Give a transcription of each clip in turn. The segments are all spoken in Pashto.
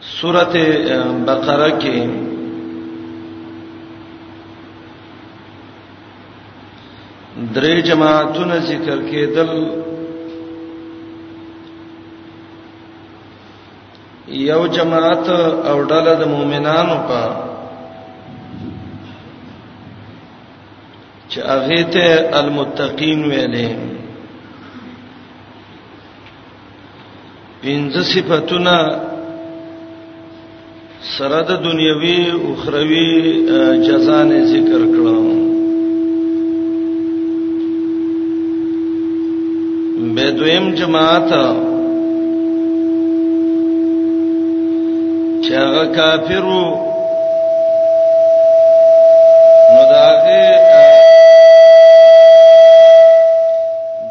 سورت بقره کې درې جماعتونه ذکر کېدل یو جماعت او ډله د مؤمنانو په چې هغه ته المتقین ویلې پنځه صفاتونه سره د دنیوي او اخروی جزا نه ذکر کړو به دویم جماعت چې هغه کافرو نو داغه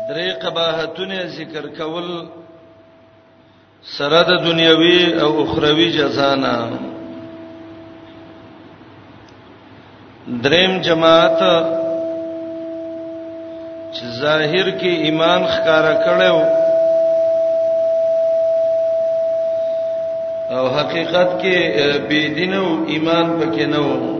درې قباحتونه ذکر کول سره د دنیوي او اخروی جزانا دریم جماعت چې ظاهر کې ایمان ښکارا کړو او حقیقت کې بی دین او ایمان پکې نه وو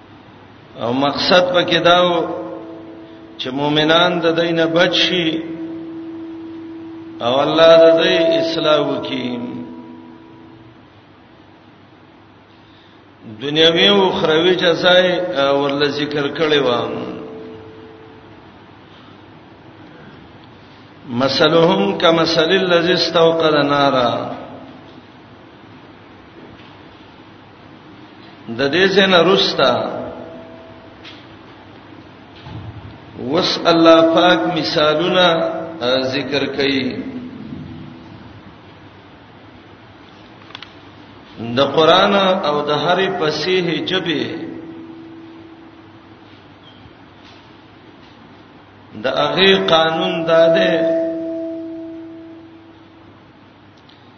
او مقصد پکې داو چې مؤمنان د دینه بچ شي او الله د دې اصلاح وکړي دنیوي او اخروی جزای ورل ذکر کړي و مثلهم کمثل الذي استوقد نارا د دې څنګه رستا وس الله پاک مثالونه ذکر کړي د قران او د هرې فصیح جبه د هغه قانون داده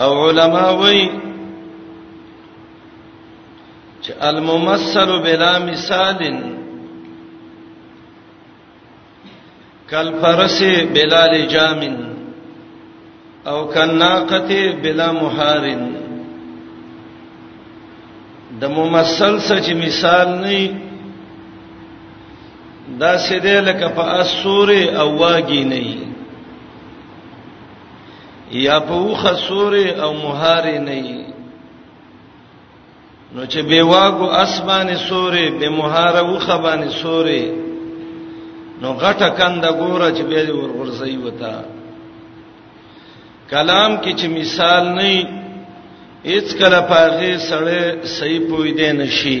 او علما وای چې الممثل بلا مثال کل فرس بلال جامن او کناقته بلا محارن د ممثل سره چې مثال نه دا سیده لکه په اسور او واګی نه یا په وخه سور او مهار نه نو چې به واګو اسمانه سورې به مهاره وخه باندې سورې نو غټه کنده ګوره چې به ورغورځي وتا کلام کې چې مثال نه هیڅ کله پاغه سړی صحیح پوی دی نشي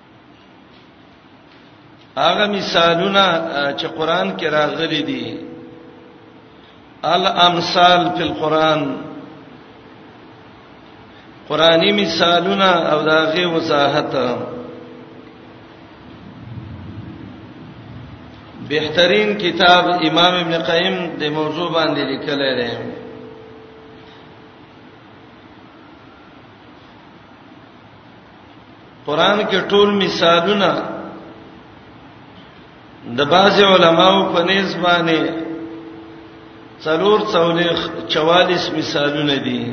هغه مثالونه چې قران کې راغلي دي الامثال فی القران قرآنی مثالونه او داغه وضاحت بهترین کتاب امام ابن قیم د موضوع باندې لیکل لري قران کې ټول مثالونه د باز علماو په نسبانه څلور څولې 44 مثالونه دي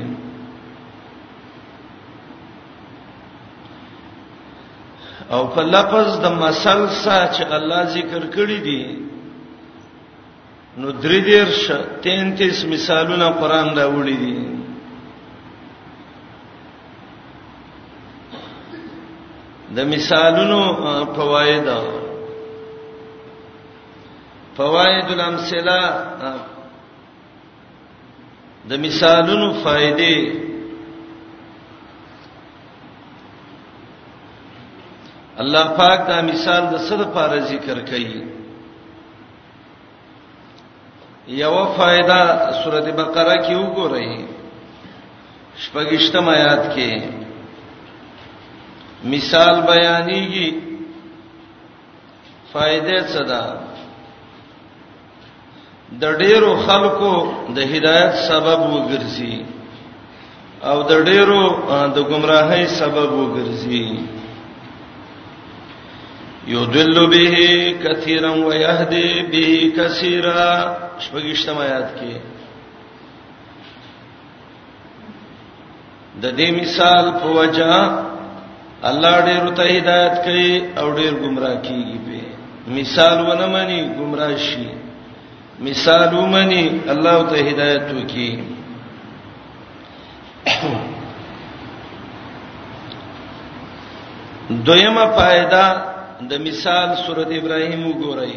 او په لفظ د مسل سره چې الله ذکر کړی دی نو درې دیرش 33 مثالونه قران راوړي دي د مثالونو فواید فواید الامثله د مثالونو فائدې الله پاک دا مثال د څه لپاره ذکر کوي یو فائدہ سورته بقره کې وګورئ شپږشتم آیات کې مثال بیانېږي فائدې څه ده د ډېرو خلکو د هدایت سبب وګرځي او د ډیرو د گمراهۍ سبب وګرځي یضل به کثیرا و یهدی به کثیرا شپږشتم آیات کې د دې مثال په وجا الله ډېر ته هدایت کوي او ډېر گمراه کیږي په مثال ونه مانی گمراه شي مثال ومني الله ته هدایت وکي دویمه فائدہ د مثال سورۃ ابراهیم وګورئ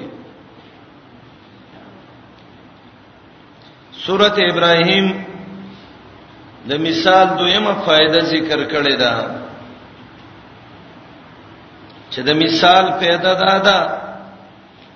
سورۃ ابراهیم د مثال دویمه فائدہ ذکر کړې ده چې د مثال پیدا ده دا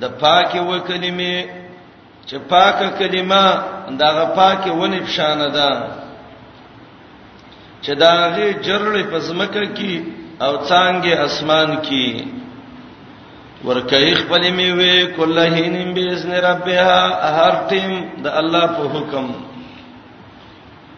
د پاکه و کلمې چې پاکه کلمه دغه پاکه ونی پښانه ده چې داغه جرړې په زمکه کې او څنګه اسمان کې ورکه خپل میوه کله هینم باذن ربها هر ټیم د الله په حکم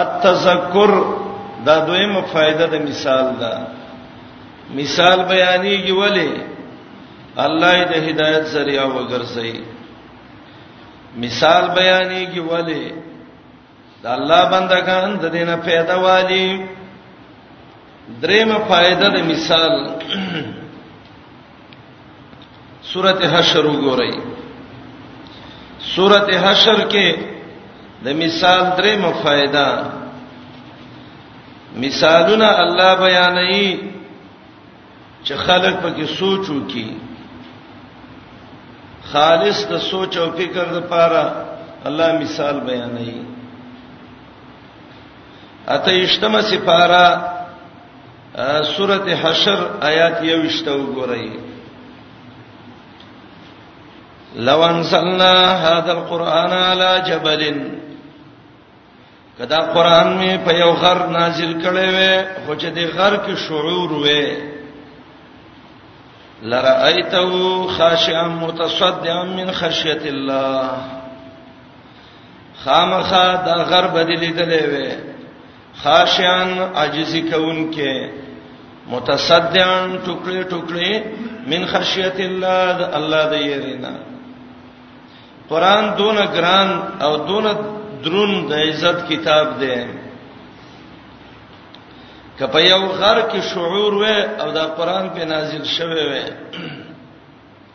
التذکر دا دویمه فائدہ د مثال ده مثال بیانېږي ولی الله د هدایت ذریعہ وګرځي مثال بیانېږي ولی د الله بندگان د دینه پیدا والی دریمه فائدہ د مثال سورته حشر وګورئ سورته حشر کې د مثال درې مفایده مثالونه الله بیانوي چې خلک پکې سوچ وکړي خالص د سوچ او فکر لپاره الله مثال بیانوي اته اشتمه سپاره سورته حشر آیات 21 ته وګورئ لو انزلنا هذا القران على جبل کدا قران می په یو غر نازل کړي وي خو چې د غر کې شعور وي لرایته خاشعا متصدعا من خشیت الله خامخا دا غر بدلی دلې وي خاشعن عاجزی کوونکې متصدعن ټوکړي ټوکړي من خشیت الله د الله د یرینا قران دون ګران او دون درون د عزت کتاب دی کپه یو غر کې شعور و او دا قران په نازل شوه و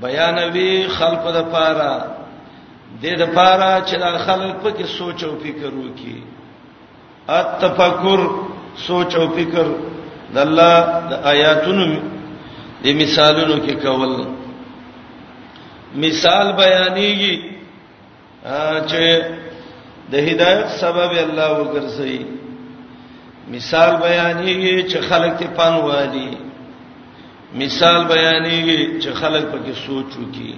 بیانوي خلق د پاره د د پاره چې د خلق په کې سوچ او فکر وکړي التفکر سوچ او فکر د الله د آیاتونو د مثالونو کې کول مثال بیانېږي چې د هدایت سبب الله وګرځي مثال بیانېږي چې خلک ته پن وادي مثال بیانېږي چې خلک پکې سوچ وکړي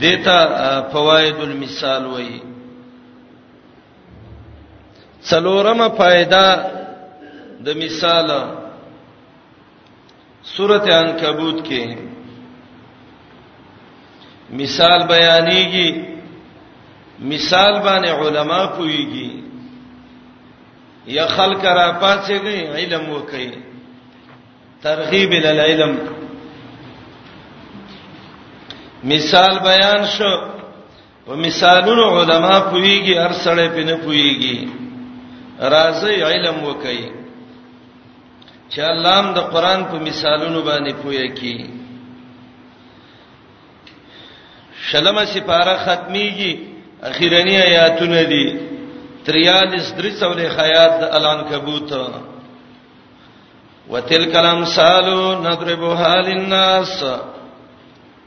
دیتا فواید المثال وای څلورمه فائدہ د مثال سورته عنکبوت کې مثال بیانېږي مثال باندې علما پويږي یا خلک را پاتېږي علم وکړي ترغیب ال علم مثال بیان شو په مثالونو علما پويږي هر سړی په نه پويږي راځي علم وکي چې الله هم د قران په مثالونو باندې پوي کی شلمه سپاره ختميږي اخیرنی آیاتونه دي 43 درې څولې خیات د الان کبوت وتلک الامثال نضربها للناس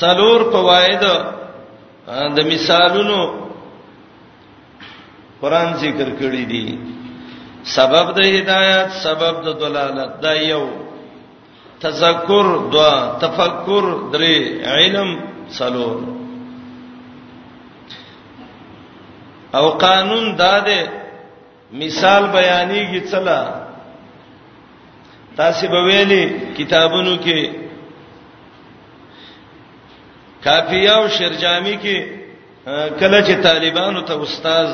څلور فواید د مثالونو قران ذکر کړی دی سبب د هدایت سبب د دلالت دا یو تذکر دوا تفکر درې علم څلور او قانون دا ده مثال بیانېږي څلا تاسو به ویلي کتابونو کې کافیه او شرجامی کې کله چې طالبانو ته استاد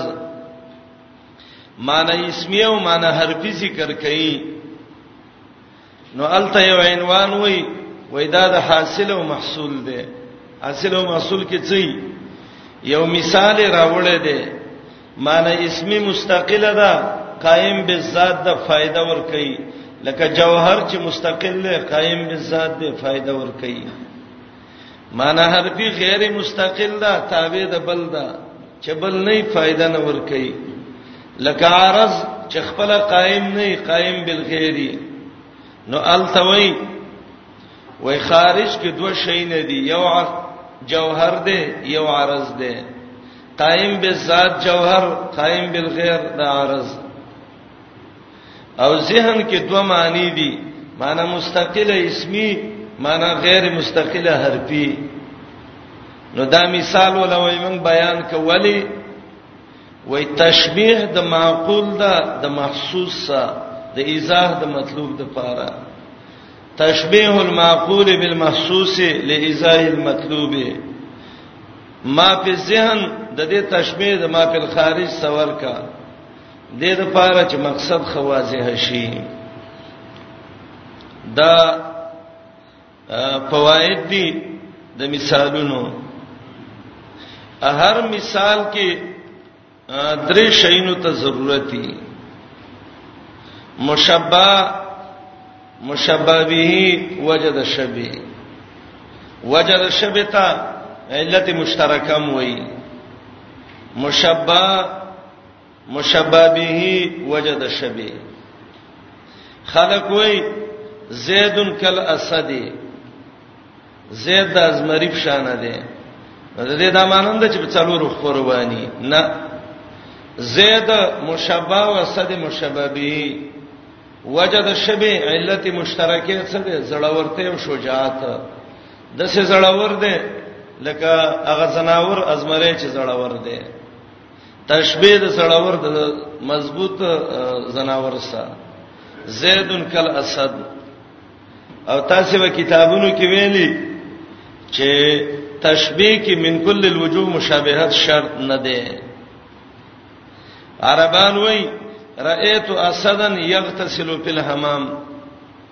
معنی اسمیه او معنی حرفی ذکر کړي نو الته یو عنوان وای وای دا د حاصل او محصول دی حاصل او محصول کې څه یو مثال راوړی دی معنی اسمی مستقله ده قائم بالذات د فائدہ ور کوي لکه جوهر چې مستقل دی قائم بالذات دی فائدہ ور کوي معنا حرفي غیر مستقل ده تابع ده بل ده چې بل نه فائدہ نه ور کوي لکه عرض چې خپل قائم نه قائم بالغیری نو التوی وای خارج کې دوه شی نه دي یو جوهر دی یو عرض دی قائم بالذات جوهر قائم بالغیر دا عرض او ذهن کې دوه معنی دي معنی مستقله اسمی معنی غیر مستقله حرفی نو دا مثال ولوي من بیان کولی وای تشبیه د معقول ده د محسوس سره د ایزاه د مطلوب د پاره تشبیه المعقول بالمحسوس لایزاه المطلوب ما په ذهن د دې تشبیه د ما په خارج سوال کا د دې لپاره چې مقصد خواځه شي دا فواید دي د مثالونو هر مثال کې درې شینو ته ضرورت دي مشبہ مشبہ به وجد شبی وجد شبی ته علت مشترکم وای مشبہ مشبابه وجد شبي خلق وای زید کل اسد زید د ازمری په شان دی د دې د مانند چې په څلور خور وانی نه زید مشبہ او اسد مشببی وجد شبه علت مشترکه څه ده زړورته او شجاعت د څه زړور ده لکه هغه زناور ازمره چې زړور ده تشبیه د سړاور د مضبوط زناور سره زید کل اسد او تاسو به کتابونو کې ویلي چې تشبیه کې من کل الوجوه مشابهت شرط نه ده عربان وای رأیت اسدا یغتسل فی الحمام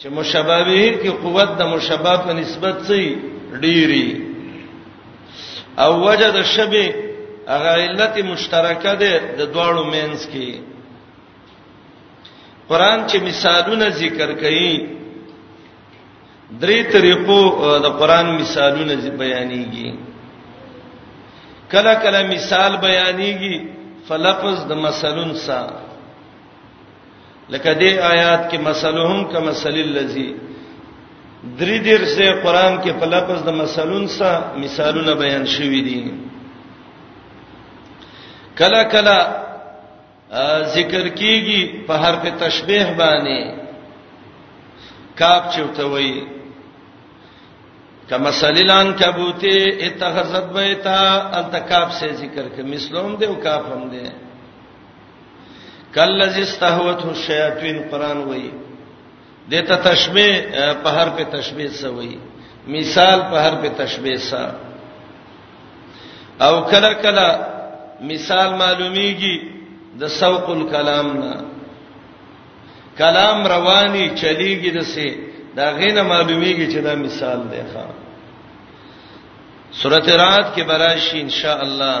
چې مشبه به کې قوت د مشبه په نسبت سي ډيري او وجه د شبه هغه علت مشترکه ده د دواړو مینس کې قران چې مثالونه ذکر کړي درې طریقو د قران مثالونه بیانېږي کله کله مثال بیانېږي فلفظ د مثلون سره لکه دې آیات کې مثلهم کمثل الذی درې دیر سه قران کې په لفظ د مثلون سره مثالونه بیان شوي دي کله کله ذکر کیږي په حرف تشبیه باندې کاپ چوته وای کما سلیلان کبوته اتخذت بیتا التکاب سے ذکر کې مثلوم دی او کاف هم دی کله چې استهوته الشیاطین قران وایي دته تشبیه په هر په تشبیه سوی مثال په هر په تشبیه سا او کله کله مثال معلومیږي د سوق الکلام نه کلام رواني چلیږي دسه دا غینه معلومیږي چې دا مثال دی ښا سورته رات کې براشي ان شاء الله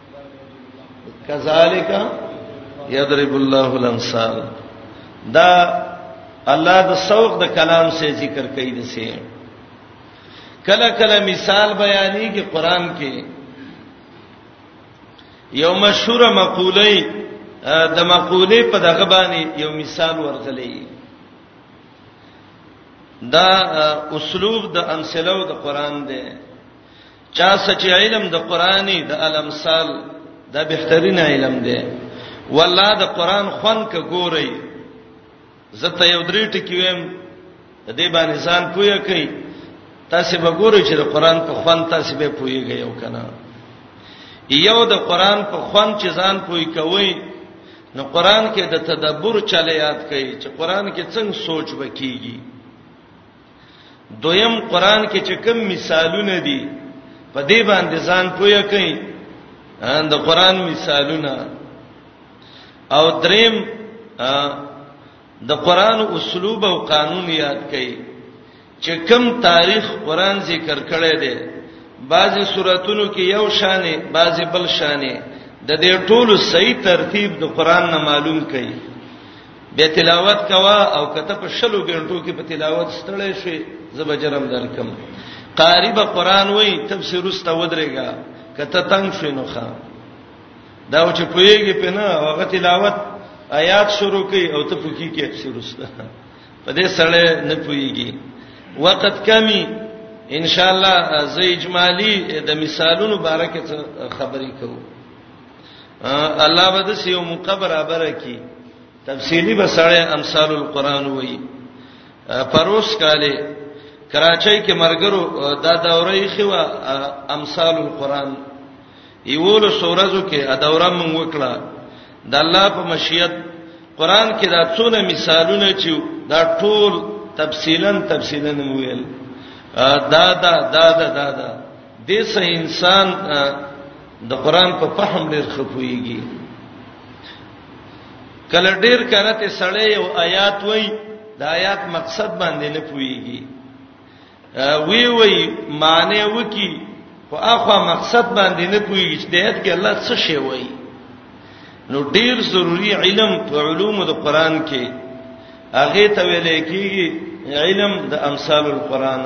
کذالک یضرب الله الامثال دا الله د سوق د کلام سے ذکر کوي د سه کله کله مثال بیانې کې قران کې یو مشهور مقوله د مقوله په دغه باندې یو مثال ورغلی دا اسلوب د امثله او د قران دی چا سچ علم د قران د الامثال دا بهترین علم دی والله د قران خون ک ګوري زته یو درې ټکی ویم د دې باندې ځان پوهه کوي تاسو به ګورئ چې د قران په خون تاسو به پوهیږئ او کنه یو د قران په خون چې ځان پوهی کوي نو قران کې د تدبر چلیات کوي چې قران کې څنګه سوچ وکيږي دویم قران کې چې کوم مثالونه دي په دې باندې ځان پوهه کوي د قران مثالونه او دریم د قران اسلوب او قانون یاد کړي چې کم تاریخ قران ذکر کړی دی بعضی سوراتونو کې یو شانې بعضی بل شانې د دې ټولو صحیح ترتیب د قران نه معلوم کړي به تلاوت کوا او کته په شلو غنټو کې په تلاوت ستړې شي زبجرم درکم قاری به قران وای تفسیر است ودرېګا کته تنگ شي نو ښا دا و چې پویږي په نه هغه تلاوت آیات شروع کړي او ته پوکی کې تفسیر است په دې سره نه پویږي وقت کمی ان شاء الله زې اجمالی د مثالونو باره کې خبرې کوو الله به د سیو مقبر ابره کی تفصیلی بسړی امثال القرآن وای پروس کاله کراچۍ کې مرګرو دا دورې خوا امثال القرآن ایولو سورزو کې ا دوره مونږ وکړه د الله په مشیت قرآن کې دا څونه مثالونه چې دا ټول تفصیلا تفصیلا ویل دا دا دا دا دا, دا دې سه انسان د قران په فهم ډیر خپويږي کله ډیر کله ته سړی یو آیات وای د آیات مقصد باندې نه پويږي وی وی معنی وکي خو اخو مقصد باندې نه پويږي چې د آیات کې الله څه شی وای نو ډیر ضروری علم په علوم د قران کې هغه ته ویل کېږي علم د امثال القرآن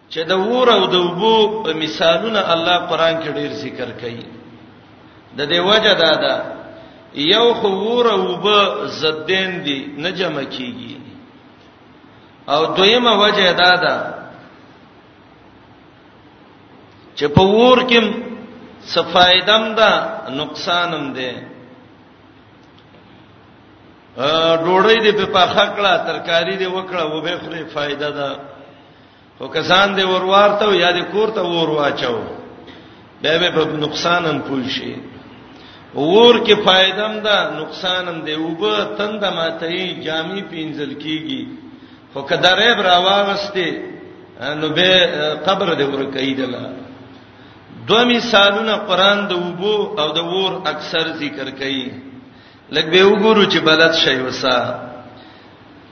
چې د ور او د وبو په مثالونه الله قران کې ډیر ذکر کوي د دې وجه دا ده یو خو ور او وب زدین دي نه جمع کیږي او دویمه وجه دا ده چې په ور کې صفایدم ده نقصانم ده ډوړې دې په پخکړه ترکاری دې وکړه وبې خوري فائدہ ده او کسان دې ورورته او یا دې کورته ور واچو به به په نقصان هم پوي شي ور کې فائدم ده نقصان هم دی وب تند ماته جامي پینځل کیږي خو کدارې براواغسته نو به قبر دې ور کیدلا دو مثالونه قران د وبو او د ور اکثر ذکر کړي لکه به وګورو چې بلد شي وسه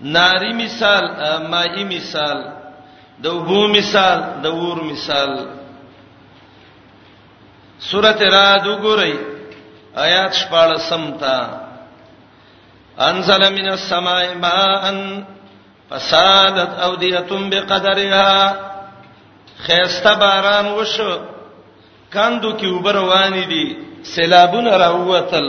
ناری مثال مائی مثال د وبو مثال د ور مثال سورته رعد وګورئ آیات 14 تا انزل من السماء ماء فسالت اوديه بقدرها خيسته باران وشو کاندو کې وبروان دي سیلابونه راووتل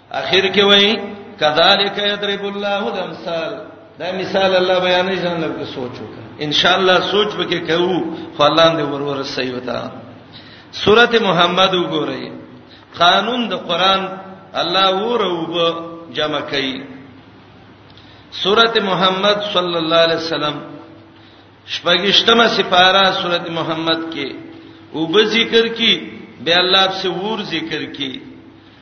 اخر کې وایي کذالک یضرب الله الامثال دا مثال الله بیانې ځان لپاره سوچ وکړه ان شاء الله سوچ وکړي کوو خو الله دې ورور صحیح وتا سورته محمد وګورئ قانون د قران الله وروب جمع کوي سورته محمد صلی الله علیه وسلم شپږشتمه سپاره سورته محمد کې وب ذکر کی به الله په ور ذکر کی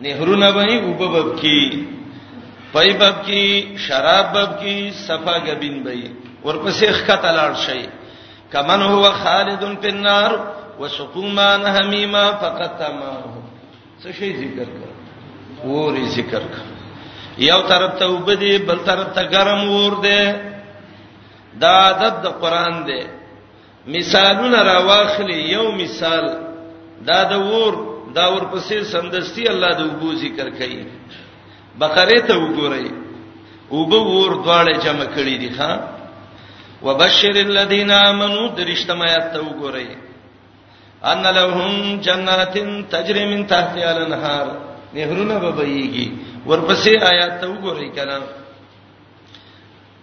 نهرونه به او په باب کې پای باب کې شراب باب کې صفا غبین به ورپسې ښکته لاړ شي کمن هو خالد فی النار وسقوما حمیما فقط ما څه شي ذکر کړ ووري ذکر کړ یو طرف ته وبدي بل طرف ته ګرم ور دي دا عادت د قران دی مثالونه راواخلې یو مثال دا د ور دا ورپسې سمدستي الله د وګو ذکر کوي بقره ته وګورئ وګو ور دواړه جمع کړي دي ها وبشر الذين امنوا درشتم آیات ته وګورئ ان لهم جنات تجري من تحتها الانهار نهرونه به بهيږي ورپسې آیات ته وګورئ کله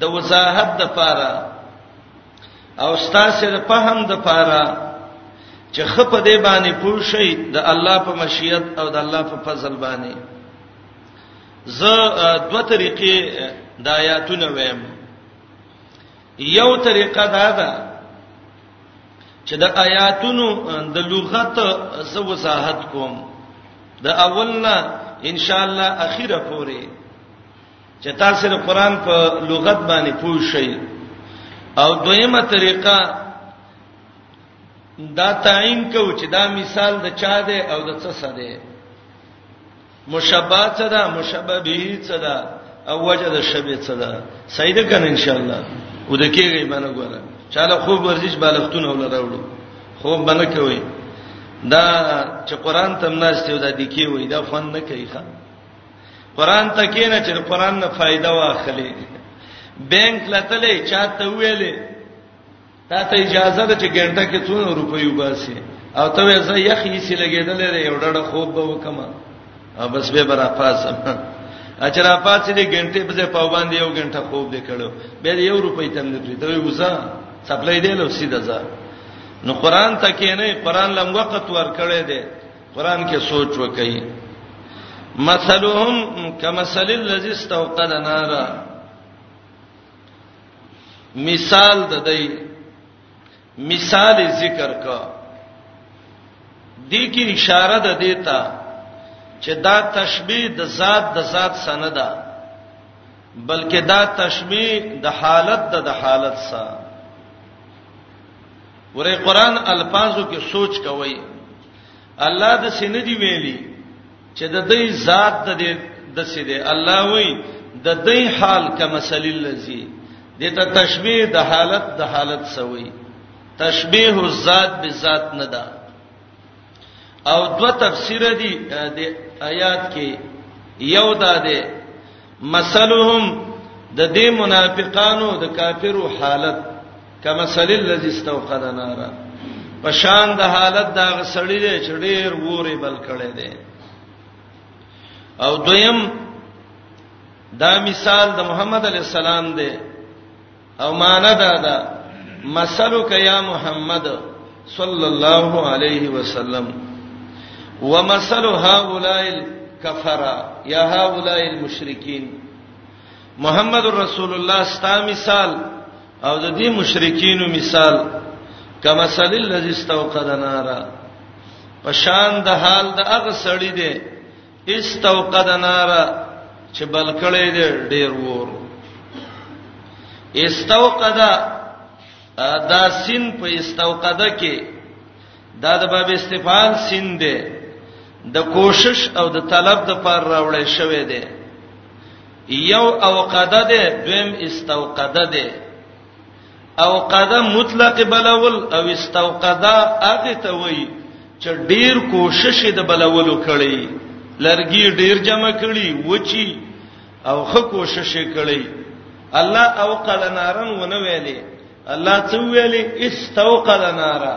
د وضاحت د پاره او ستاسو د فهم د پاره چې خپ دې باندې پوښی د الله په مشیت او د الله په فضل باندې ز دوه طریقې د آیاتونه ویم یو طریقه دا ده چې د آیاتونو د لغت زو وضاحت کوم د اولنا ان شاء الله اخیره پورې چې تاسو د قران په لغت باندې پوه شئ او دویمه طریقه دا تعین کو چې دا مثال د چا دی او د څه څه دی مشبہ څه ده مشبہ به څه ده او وجه د شبه څه ده سیده کنه ان شاء الله ودکیږي باندې ګوره چاله خوب ورزش بالښتونه ولا راوړو خوب باندې کوي دا چې قران تم ناشته او دا دکی وای دا فن نه کوي ښا قران ته کینه چې قران نه فائدہ واخلې بانک لتلې چاته ویلې تا ته اجازه ده چې ګنټه کې څو روپۍ وباسي او ته یې زه یخ یې سي لګېدلې ده یو ډډه خوب به وکم او بس به برا پاسم اچر پات دې ګنټه په ځای په باندې یو ګنټه خوب دې کړو به یو روپۍ تم نه پری ته وځه سپلای دې لو سیده ځه نو قران ته کې نه قران لم وخت ور کړې ده قران کې سوچ وکړئ مثلهم کمثل الذي استوقد نارا مثال د دې مثال ذکر کا دې کې اشاره ده دیتا چې دا تشبیه د ذات د ذات سندا بلکې دا تشبیه د حالت د د حالت سره ورې قران الفاظو کې سوچ کوئ الله د سینې دی ویلي چې د دې ذات د دې د سې دی الله وای د دې حال کما سلی الذی دته تشبیه د حالت د حالت سوی تشبیه الذات بذات نه ده او دو تفسیر دي د آیات کې یو دا ده مثلهم د دې منافقانو د کافرو حالت کما سل الذي استوقد نارا پشان د حالت دا غسړی دی چې ډیر ووري بل کړي دی او دویم دا مثال د محمد علی السلام دی او معنا دا ده مثلک یا محمد صلی الله علیه وسلم ومثل هؤلاء الكفرا یا هؤلاء المشرکین محمد رسول الله ستا مثال او د دې مشرکینو مثال کما سل الذی استوقد نارا پشان د حال د هغه سړی دی استوقد نار چې بل کړي دې ډیر ور استوقد دا سین په استوقد کې دا د باب استفال سین دی د کوشش او د طلب د پر راوړې شوې دی یو اوقده ده دویم استوقده ده او قدم مطلق بلول او استوقدا اته ته وای چې ډیر کوشش د بلولو کړی لرګي ډیر جمع کړي وچی او خو کوشش کړی الله اوقد نارن ونه ویلې الله څو ویلې استوقد نارا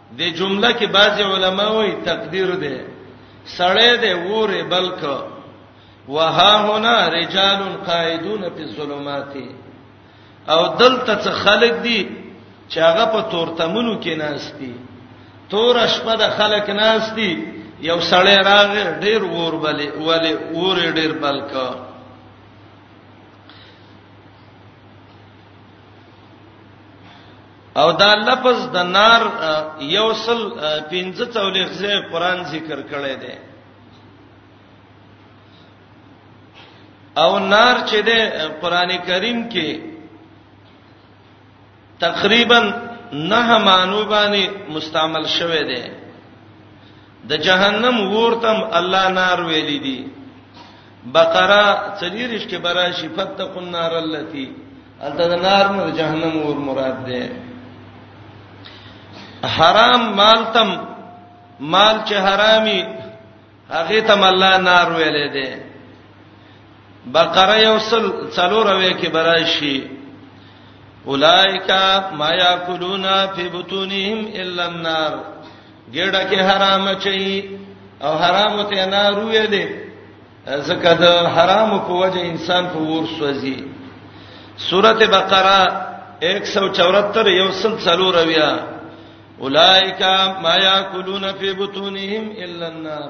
د جمله کې بعضي علما وایي تقدیر دی سړی دی وره بلک وها هنا رجال قائدون فی الظلمات او دلته څه خلق دي چې هغه په تورتمنو کې ناشتي تور شپه د خلق ناشتي یو سړی راغ ډیر ور بلې ولې ور ډیر بلک او دا لفظ د نار یوصل 15 تولخ زې قران ذکر کړی دی او نار چې د قران کریم کې تقریبا نه مانو باندې مستعمل شوه دی د جهنم ورتم الله نار ویلې دي بقره څلیرش کې براشي فتقوا النار التي الته د نار نه جهنم ور مراد ده حرام مال تم مال چې حرامي هغه تم الله نار ویلې ده بقره یوسل څلور وې کې براشي اولائک ما یاکلون فی بطونهم الا النار ګډه کې حرام چي او حرام ته نه روې دي زکه د حرام په وجه انسان په ور سوځي سورته بقره 174 یو سل څلور اویا اولائک ما یاکلون فی بطونهم الا النار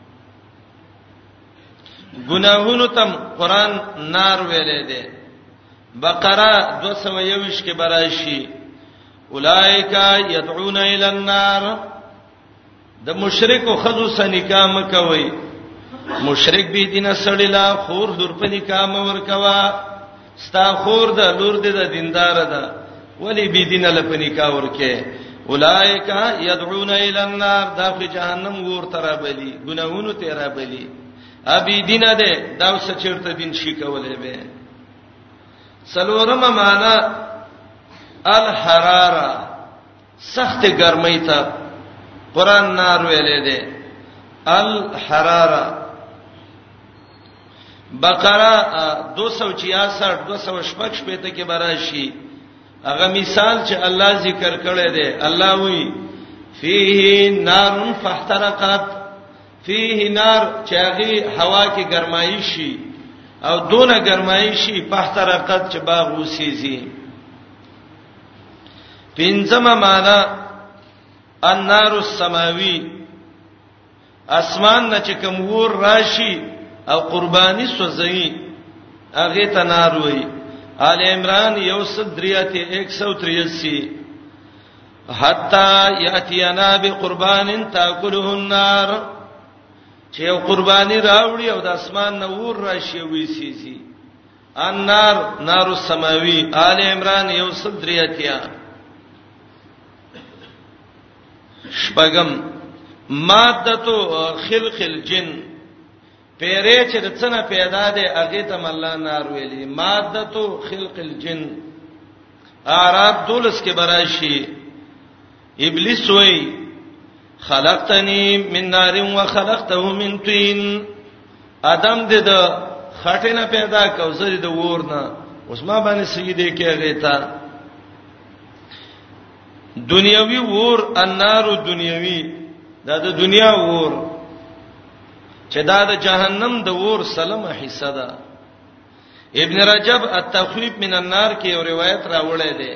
ګناهونو تم قران نار ویلې ده بقره 221 کې براشي اولائک یدعون الی النار د مشرک او خذو سنکا مکوي مشرک به دینه سړی لا خور در په نکاح مور کوا ستا خور ده لور دې ده دیندار ده ولی بی دین له پنی کا ورکه اولائک یدعون الی النار دا په جهنم ور ترا بلی ګناهونو تیرا بلی ابي دین ده دا وس چیرته دین شي کولای به سلورم معنا الحراره سخت ګرمۍ ته قران نار ویلې ده الحراره بقره 266 266 په ته کې براشي هغه مثال چې الله ذکر کړی دی الله وی فيه نار فاحترقت فيه نار چې هغه هوا کې ګرمایي شي او دونه ګرمایي شي فاحترقت چې باغ وسیږي پنځمه معنا النار السماوي اسمان نه چې کوم ور راشي او قرباني سوځي هغه ته نار وایي آل عمران یو صدریات 183 حتا یاتینا بقربان تاکله النار چې یو قرباني راوړي او د اسمان نه ور راشي وي سي سي النار نار السماوی آل عمران یو سل دریاتیا شپغم مادتو خلق الجن پیرې چې د څنګه پیدا ده هغه ته الله نار ویلي مادتو خلق الجن اعراب دولس کې براشي ابلیس وای خلقتنی من نار و خلقته من طین ادم دې د خټینه پیدا کو زری د ورنه اوس ما باندې سیدې کېږي تا دنیوي ور النار دنیوي دا د دنیا ور چې دا د جهنم د ور سلمه حصہ ده ابن رجب التخویب من النار کې یو روایت راوړی دی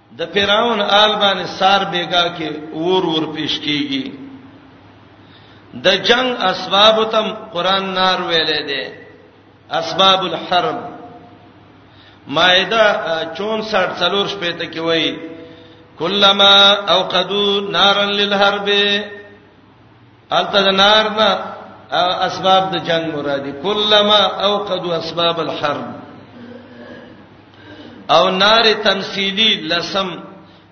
د فرعون آل باندې سار بیګا کې ور ور پیش کیږي د جنگ اسباب تم قران نار ویلې ده اسباب الحرب مائده 64 څلور شپې ته کې وایي کلمہ اوقدو نارن للحرب الته د نار نه اسباب د جنگ مرادي کلمہ اوقدوا اسباب الحرب او نار تمثيلي لسم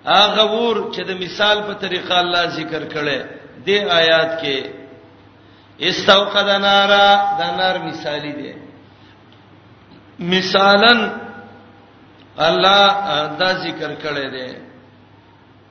هغه ور چې د مثال په طریقه الله ذکر کړي د آیات کې استوقد نارا د نار مثالی دی مثالن الله دا ذکر کړي دی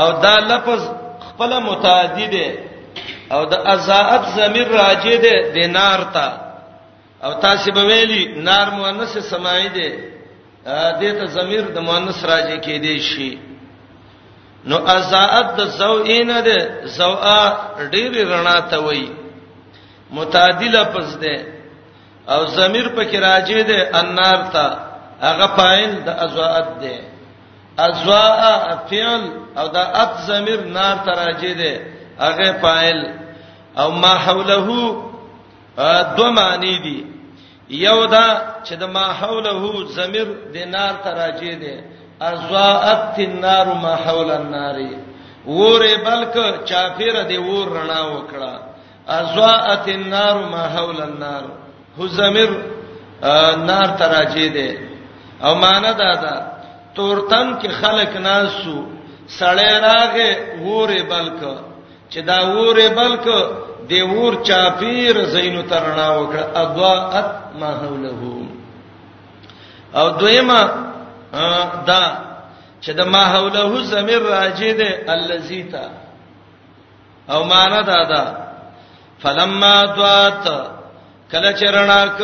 او دا لفظ خپل متعدی دی او د ازاعت ضمیر راجی دی د نار ته او تاسو به ویلی نار مؤنث سمای دی دته ضمیر د مؤنث راجی کې دی شي نو ازاعت د زوئین ده زوئا ډیر رڼا ته وای متعدی لفظ ده او ضمیر پکې راجی ده انار ته هغه فاعل د ازاعت ده ازوا فعل او دا ات ضمیر نار تراجه ده هغه فاعل او ما حوله دو معنی دي یو دا چې د ما حوله ضمیر د نار تراجه ده ازوات النار ما حول النار وره بلک چافیر دی ور رڼا وکړه ازوات النار ما حول النار هو زمير نار تراجه ده او معنا دا ده تورتن کې خلق ناسو سړی راغې وره بلک چې دا وره بلک دی ور چاپیر زینو ترنا وکړه اضاءت ما حوله او دویما دا چې د ما حوله زمير راجه ده الذي تا او معنا دا ده فلما ضاعت کله چرناک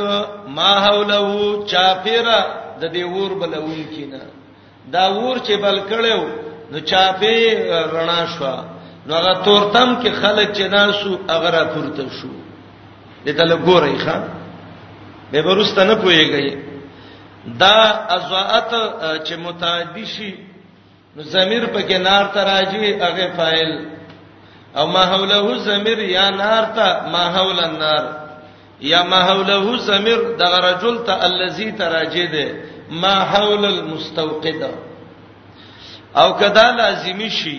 ما حوله چا پیرا د دې ور بلول کینا دا ور چې بل کړو نو چا په رڼا شو نو هغه تورتم کې خلک چې ناسو هغه را پورته شو دته لګورای ښا به ورسته نه پويږي دا ازوات چې متعدی شي نو ضمیر پکې نار ته راځي هغه فاعل او ما حوله ضمیر یا نار ته ما حول النار یا ما حوله ضمیر د رجل ته الذی تراجه ده ما حول المستوقد او کدا لازمی شي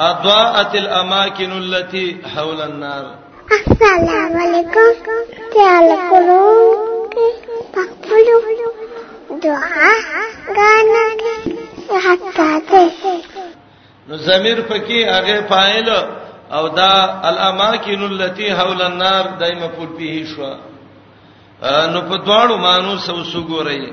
اضاءت الاماکن التي حول النار السلام علیکم تعال کولو پخپلو دعا غانا حتا ته نو زمير پکې هغه فاعل او دا الاماکن التي حول النار دایمه پور پیه شو نو په دواړو مانو سو سو ګورئ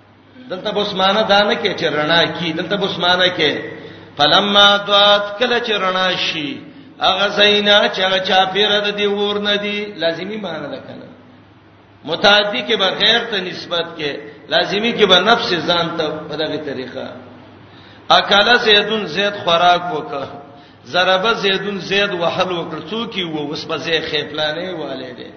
دلته بسمانه دا نه کې چې رڼا کی دلته بسمانه کې فلما ضات کله چې رڼا شي هغه زینا چې هغه چا پیره د دی ور نه دی لازمی معنی ده کنه متعدی کې به غیر ته نسبت کې لازمی کې به نفس ځان ته په دغه طریقه اکل زیدون زید خوراک وکړه ضرب زیدون زید وحل وکړ څوک یو وسپځه خپلانه والے دی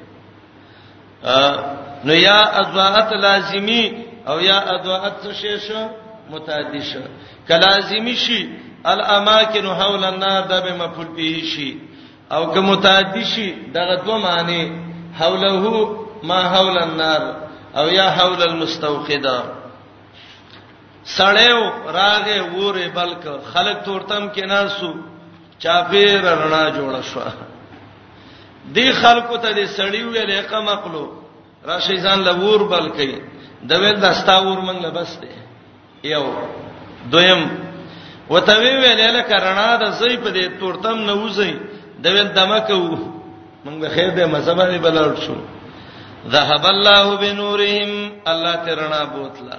نو یا اضاعت لازمی او یا اضاعت څه شی شو متعدی شو کلازمی شي الاماکن حول النار دا به مفعول به شي او که متعدی شي دغه دوه معنی حوله ما حول النار او یا حول المستوقده سړیو راغه وره بلک خلک تورتم کې ناسو چاپیر رڼا جوړه شوه دی خلکو ته د سړی ویل اقام عقلو راشي ځان لور بل کوي د ویل دا ستا ور مونږ له بس دی یو دویم وته وی ویل لکه رڼا د زوی په دې تورتم نه وځي د ویل دمه کو مونږ به خیر دې مذهب باندې بلل شو ذهب الله بنورهم الله ترنا بوتلا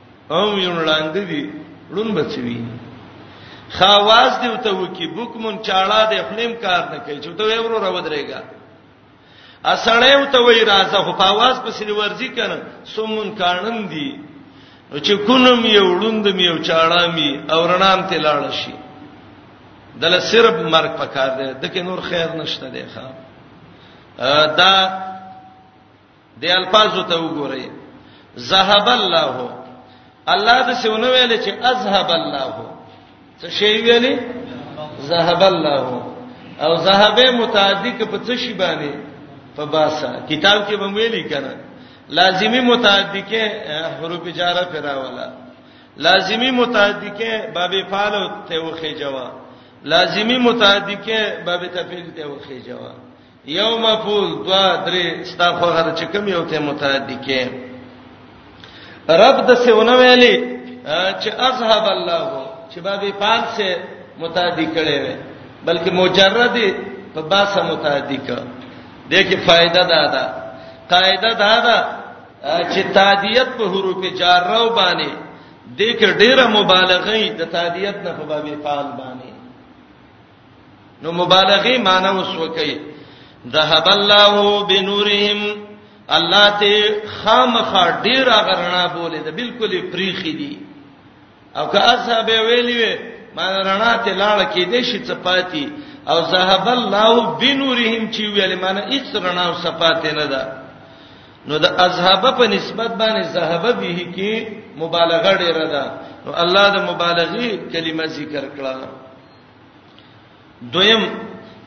او یون لاندې دي لون بچوي خواز دی وته وکي بوکمن چاړه د خپلم کار نه کوي چې ته ورو را ودرېګا اسړې وته وای راځه خو په आवाज پسې ورځي کنه سمون کانن دی نو چې کونم یو لوند می یو چاړه می او رڼام ته لاړ شي دله صرف مرګ پکار دی دکې نور خیر نشته دی ښا دا دی الفاظو ته وګورئ ذهب الله الله د سونه ویل چې اذهب الله څه شی ویلې ذهب الله او ذهب متعدی کې په څه شی باندې په باسا کتاب کې به ویلي کنه لازمی متعدی کې حروف جاره فراولا لازمی متعدی کې باب فعل ته وخی جواب لازمی متعدی کې باب تفعیل ته وخی جواب یو مفعول دوا درې ستا خو هر چې کوم یو ته متعدی کې رب د سونه ویلي چې اذهب الله چې بابي پال سے متعدی کړي وي بلکې مجرد په باسه متعدی کړه دغه فائدہ دا ده قاعده دا ده چې تعدیت په حروف جار راو باندې دغه ډیره مبالغه د تعدیت نه په بابي فعل باندې نو مبالغه معنی وسوکې ذهب الله بنورهم الله ته خامخا ډیر غرنا بولې ده بالکل پریخي دي او که اصحاب ویلی وي ما رڼا ته لاړ کې دې شي چپاتی او ذهب الله بنورهم چې ویل معنی هیڅ رڼا او صفات نه ده نو د اذهب په نسبت باندې ذهب به کې مبالغه ډیره ده نو الله د مبالغه کلمه ذکر کړه دویم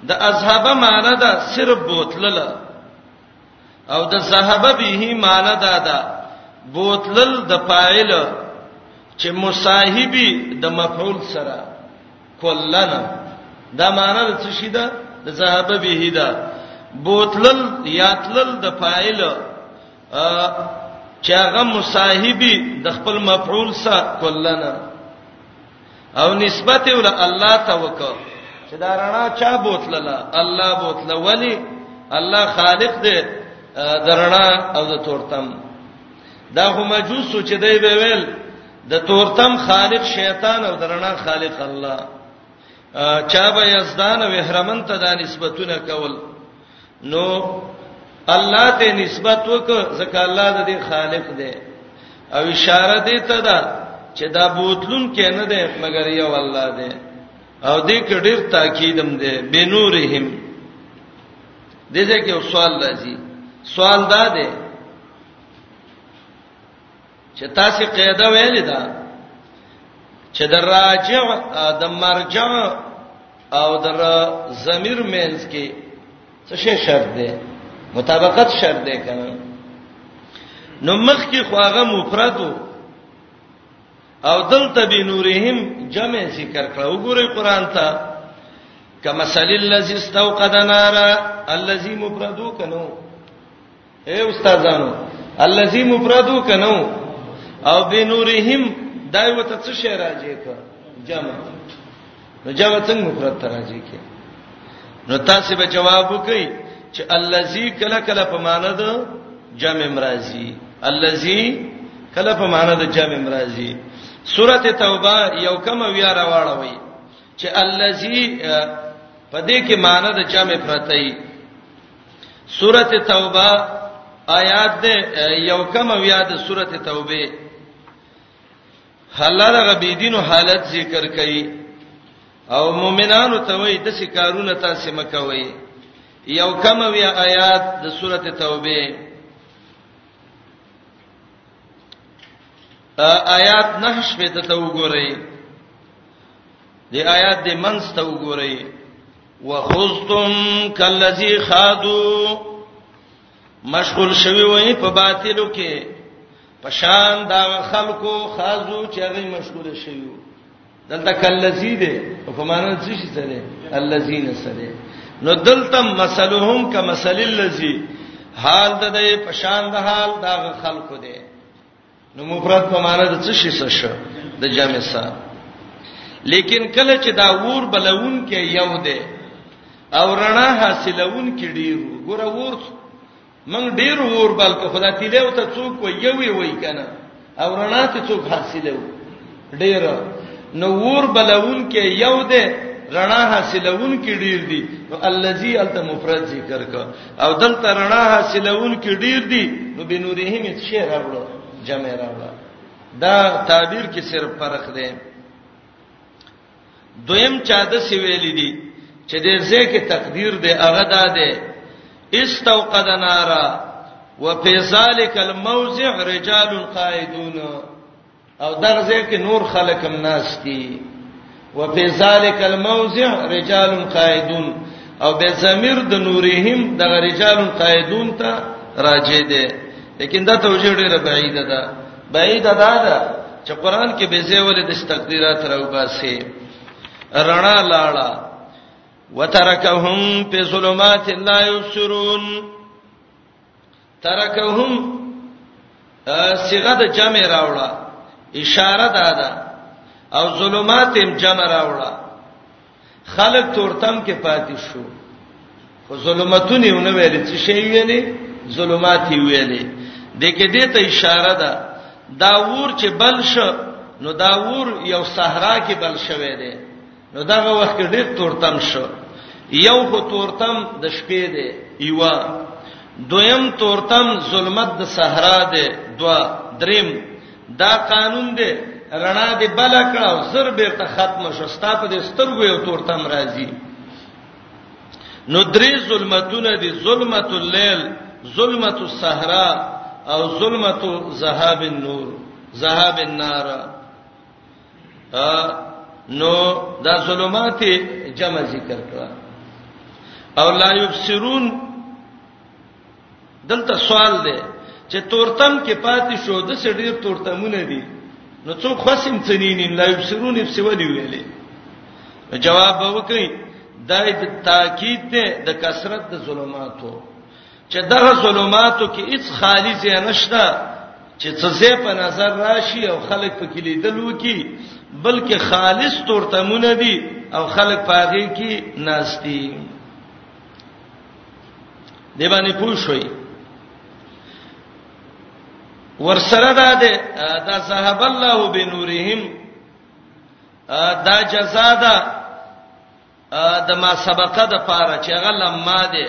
د اذهب معنی دا صرف بوتلل او د ذهب به معنی دا دا بوتلل د فاعل چې مصاحبي د مفعول سره کلن دا معنی د څه شي دا د ذهب به دا بوتلل یاتلل د فاعل چې هغه مصاحبي د خپل مفعول سره کلن او نسبت ول الله ته وکړه چې دا رڼا چا بوتلله الله بوتله ولی الله خالق دی درنا او د تورتم دا هم مجوس چې دی به ویل د تورتم خالق شیطان او درنا خالق الله چا به یزدان او احرمن ته دا نسبتونه کول نو الله ته نسبت وک ځکه الله د دې خالق دی او اشاره دی ته دا چې دا بوتلون کې نه دی مګر یو الله دی او دې کې ډېر تاکیدم دی بنورهم دې ځکه یو سوال راځي سوال دا دی چې تاسو قاعده ویلې ده چې د راجع د مرجع او د ضمیر مینس کې څه شی شرط دی مطابقت شرط دی کنه نو مخ کې خو هغه مفرد او دلته به نورهم جمع ذکر کړه وګورئ قران ته کما سلیل الذی استوقد نارا الذی مفردو کنو اے استادانو الذي مفردو کنو او بنورهم دای وته څه شی راځي ک جمع نو جمع څنګه مفرد ته راځي ک نو تاسو به جواب وکئ چې الذي کله کله په معنی ده جمع مرাজি الذي کله په معنی ده جمع مرাজি سورته توبه یو کم ویا راوړوي چې الذي په دې کې معنی ده جمع پرتای سورۃ توبه آیات ده یو کم بیا د سورۃ توبه الله د غبیدینو حالت ذکر کړي او مؤمنانو ته وایي د شکارونه تاسو مکوي یو کم بیا آیات د سورۃ توبه آیات نه شپه ته وګورئ دی آیات دې منځ ته وګورئ وخذتم کلذي خادو مشغول شوی وای په باطلو کې پشان دا خلکو خازو چې هغه مشغول شوی دلته کلذي دي په معنا څه شي سره الذين سره نو دلته مسلهم کمسل الذي حال د دې پشان د حال دا خلکو دي نو مفرد په معنی د څه شي څه شو د جمع سره لیکن کله چې دا ور بلون کې یو دی او رڼا حاصلون کې ډیر ګور ور من ډیر ور بل کو خدای تیله او ته څوک وی یو وی کنه او رڼا ته څوک حاصلو ډیر نو ور بلون کې یو ده رڼا حاصلون کې ډیر دي نو الذي الت مفرد ذکر کا او دلته رڼا حاصلون کې ډیر دي نو بنورهم څه راوړو جمع راوړو دا تعبیر کې صرف فرق دی دویم چا د سی ویل دي چې د ځکه تقدیر دی هغه دا دی استوقد نارا وفي ذلك الموضع رجال قائدون او دغه ځکه نور خلک هم ناس دي وفي ذلك الموضع رجال قائدون او به ضمیر د نورهم د رجال قائدون ته راجع ده لیکن دا توجیه ډیره بعیده ده بعیده ده دا چې قران کې به زیول د تقدیرات راوباسي رڼا لاړه وترکهم فی ظلمات لا یبصرون ترکهم صيغه د جمع راوړه اشاره ده ده او ظلمات هم جمع راوړه خلق تورتم کې پاتې شو خو ظلمتونه ونه ویل چې شی ویلې ظلمات ویلې د کې دې ته اشاره ده دا ور چې بل شو نو دا ور یو صحرا کې بل شوی دی نو دغه وخت کې ډېر تورتم شو یو خو تورتم د شپې دی یوا دویم تورتم ظلمت د صحرا دی دوا دریم دا قانون دی رڼا دی بل کړه او زر بیرته ختم شو ستا په دې سترګو یو تورتم راځي نو درې ظلمتونه دي ظلمت الليل ظلمت الصحرا او ظلمت ذهاب النور ذهاب النار نو دا ظلمات جمع ذکر کړه او لا یبصرون دلته سوال دی چې تورتم کې پاتې شو د سړي تورتمونه دي نو څوک خاصم تنینین لا یبصرون ابسولی ویلې جواب وکړي دای د تاکید ته د کثرت د ظلماتو چې دغه ظلماتو کې هیڅ خالی ځای نشته چې څه په نظر راشي او خلک په کې لیدل وکي بلکې خالص تورتمونه دي او خلک پاږي کې ناشتي دی باندې پوښوي ورسره دا ده دا صاحب الله بنورهم دا جزاء ده د ما سبقه د پاره چې هغه لما ده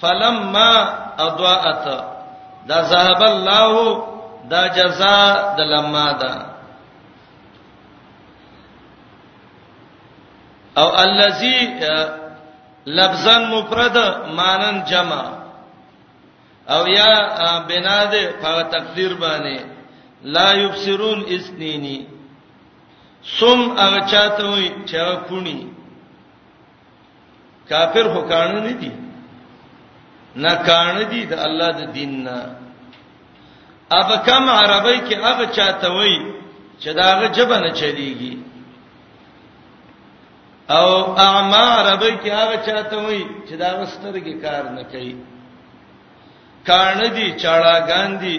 فلما اضاءت دا ذهب الله دا جزاء د لما ده او الذي لفظا مفرد مانن جمع او یا بنا ده په تقدیر باندې لا یبصرون اسنینی سم هغه چاته وي چې هغه کونی کافر هو کانه نه دي نه کانه دي د الله د دین نه اب کم عربی کې هغه چاته وي چې دا هغه جبه نه چلیږي او اعما عربی کې هغه چاته وي چې دا هغه سترګې کار نه کوي کانه دي چاړه ګاندي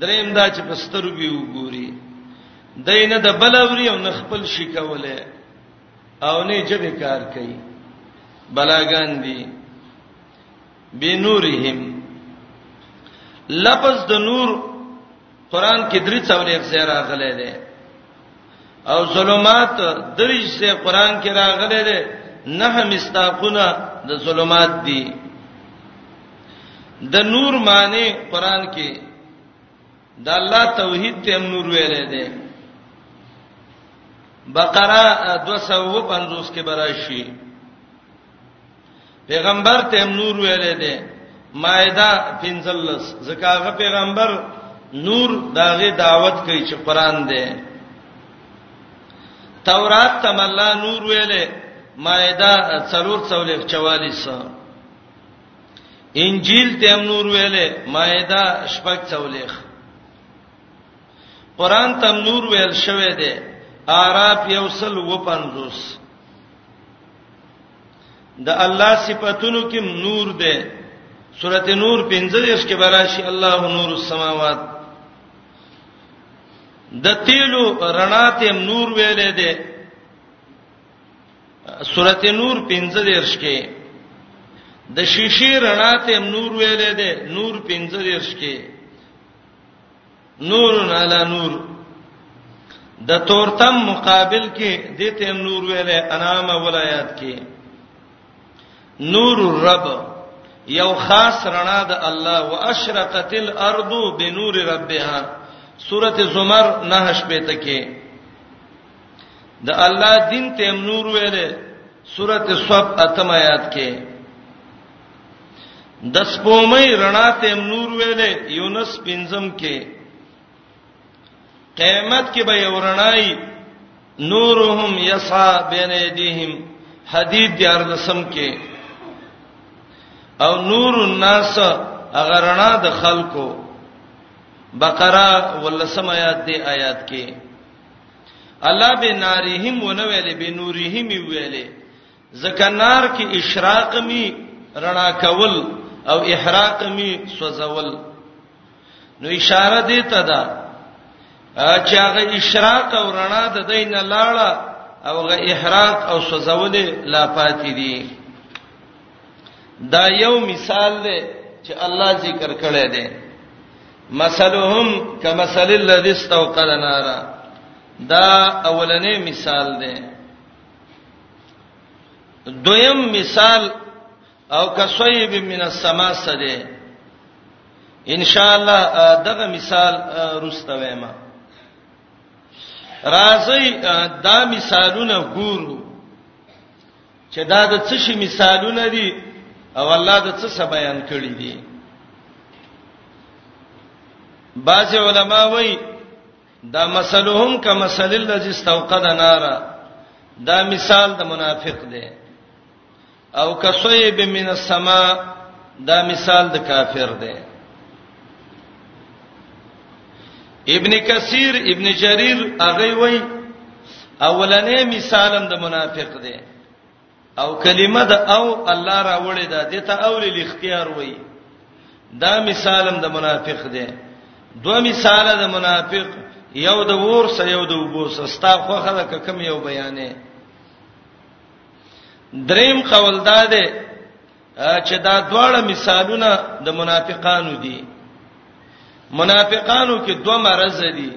دریم دا چې پسترو به وګوري دینه د بلوري او نه خپل شي کوله او نه جبه کار کوي بلاګان دي بنورهم لفظ د نور قران کې درې څولې ځای راغلی دی او ظلمات دریش سے قران کې راغلي دي نه مستاقونه د ظلمات دي د نور معنی قران کې د الله توحید ته نور ویل دي بقره 250 کې براشي پیغمبر ته هم نور ویلې ده مائده پنځلس ځکه هغه پیغمبر نور داغه دعوت کوي چې قران ده تورات ته الله نور ویلې مائده 344 انجیل ته هم نور ویلې مائده شپږ څولېخ قران ته نور ویل شوې ده اعراف یوسل و 50 د الله صفاتونو کې نور ده سورته نور 15 کې براشي الله نور السماوات د تیلو رڼا ته نور ویلې ده سورته نور 15 کې د شیشې رڼا ته نور ویلې ده نور 15 کې نور علی نور د تورتم مقابل کې دته نور ویل انام ولایات کې نور الرب یو خاص رڼا د الله واشرقت الارض بنور ربها سوره زمر 9 شپه ته کې د الله دین ته نور ویل سوره صف اتم آیات کې د سپومې رڼا ته نور ویلې یونس پنځم کې قیامت کې به یو رڼای نورهم یسا بین ایدیهم حدید دیار لسم کې او نور الناس اگر رڼا د خلکو بقره ولسم آیات دی آیات کې الله به ناریهم ونویلې به نوریهم ویلې ځکه نار کې اشراق می رڼا کول او احراق می سوځول نو اشاره دی ته ده چې هغه اشراق او رڼا د دینه لاړه او هغه احراق او سوځول لا پاتې دي دا یو مثال دی چې الله ذکر کړی دی مثلهم کمثل الذی استوقد نارا دا اولنې مثال دی دویم مثال او کسویب من السما سده ان شاء الله دغه مثال روسته وایم راځي دا مثالونه ګورو چې دا د څه شي مثالونه دي او الله د څه څه بیان کړی دي بعض علما وایي دا مثلهم کمثل الذي استوقد نارا دا مثال د منافق دی او کسوی به من السما دا مثال د کافر دی ابن کثیر ابن جریر هغه وای اولنې مثالم د منافق دی او کلمه د او الله را وړې ده دته اول الاختیار وای دا مثالم د منافق دی دوه مثال د منافق یو د ور سره یو د وبو سره ستا خوخه د کم یو بیانې دریم قول دا ده چې دا دواړه مثالونه د منافقانو دي منافقانو کې دوه مرز دي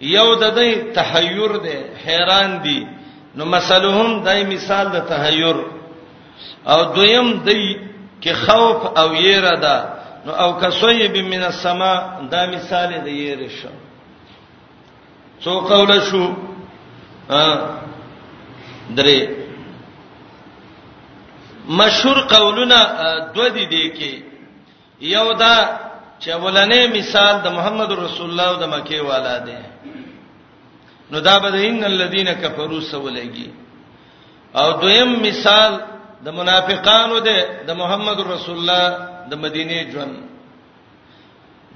یو د دې تحیر دی حیران دي نو مثلهم دای مثال د تحیر او دویم دی کې خوف او یره ده نو او کسوی بمن السما دا مثال دی یره شو څو قول شو ا درې مشهور قولونه دو دي دي کې یو دا چې ولنې مثال د محمد رسول الله او د مکه والا دی نو دا به ان الذين كفروا سولېږي او دویم مثال د منافقانو دی د محمد رسول الله د مدینه ژوند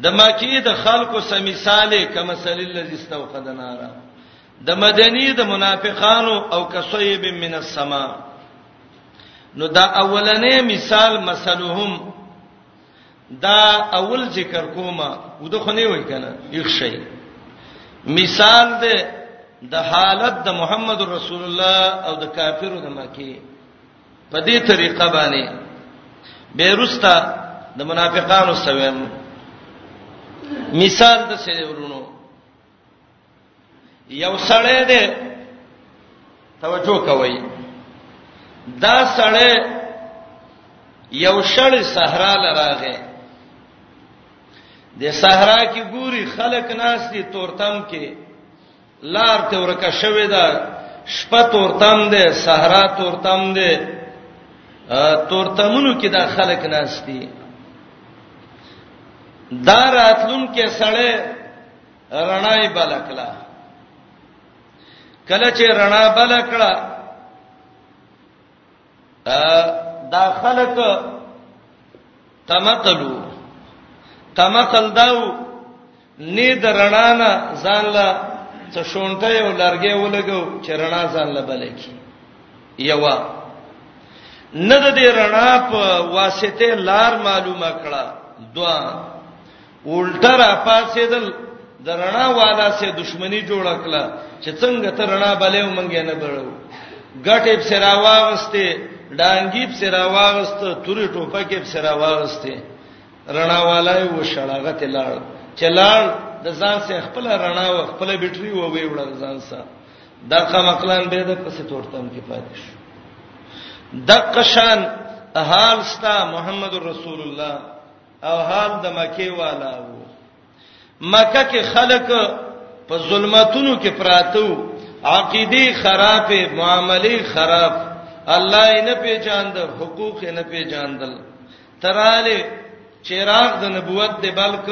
د مکی د خلکو سمثاله کما سل الذي استوقد نارا د مدنی د منافقانو او کصیب من السما نو دا اولنې مثال مثلهم دا اول ذکر کومه وده خو نه وای کنه یو شی مثال ده د حالت د محمد رسول الله او د کافرو د مکی په دې طریقه باندې بیرستا د منافقانو سویم مثال د څه ورونو یو سړی دی توجه کوئ دا سړی یو شړ صحرا لراغه د صحرا کې ګوري خلک ناس دي تورتم کې لار ته ورکه شوې ده شپه تورتم ده صحرا تورتم ده تورتمونو کې دا خلک ناشتي دا راتلون کې سړې رڼای بلکلا کله چې رڼا بلکړه دا خلک تمقلو تمقل داو نه درنانا ځان لا څه شونټه یو لارګې ولګو چې رڼا ځان لا بلکی یوا نه د دې رڼا په واسطه لار معلومه کړه دوا الټه را پاسېدل د رڼا والا سه دښمنی جوړ کړه چې څنګه ته رڼا بلې ومنګې نه بړو ګټې په سرا واغسته ډانګي په سرا واغسته توري ټوپکې په سرا واغسته رڼا والا یې وشړاغه ته لاړ چې لاړ د ځان سه خپل رڼا او خپل بیټري و وی وړل ځان سه دغه مقلان به د پسې تورتم کې پاتې شو دقشان حال ستا محمد رسول الله او هم د مکه والا وو مکه کې خلک په ظلمتونو کې پراتو عقيدي خرابې معاملې خراب الله یې نه پیژاند حقوق یې نه پیژاندل تراله چراغ د نبوت دی بلک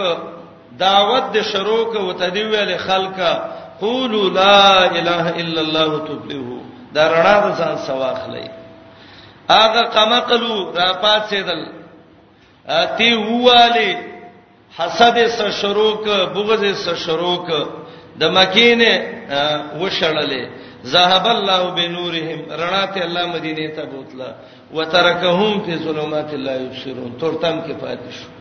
دعوت د شروع کو ته دی ویل خلکا قولوا لا اله الا الله تفلحوا دا رڼا د ځان سواخلې هغه قمقلو را پاتېدل تی والی حسد سره شروع ک بغض سره شروع ک د مکینه وشړلې ذهب الله بنورهم رڼا ته الله مدینه ته بوتله وترکهم فی ظلمات لا یبصرون تورتم کې پاتې شو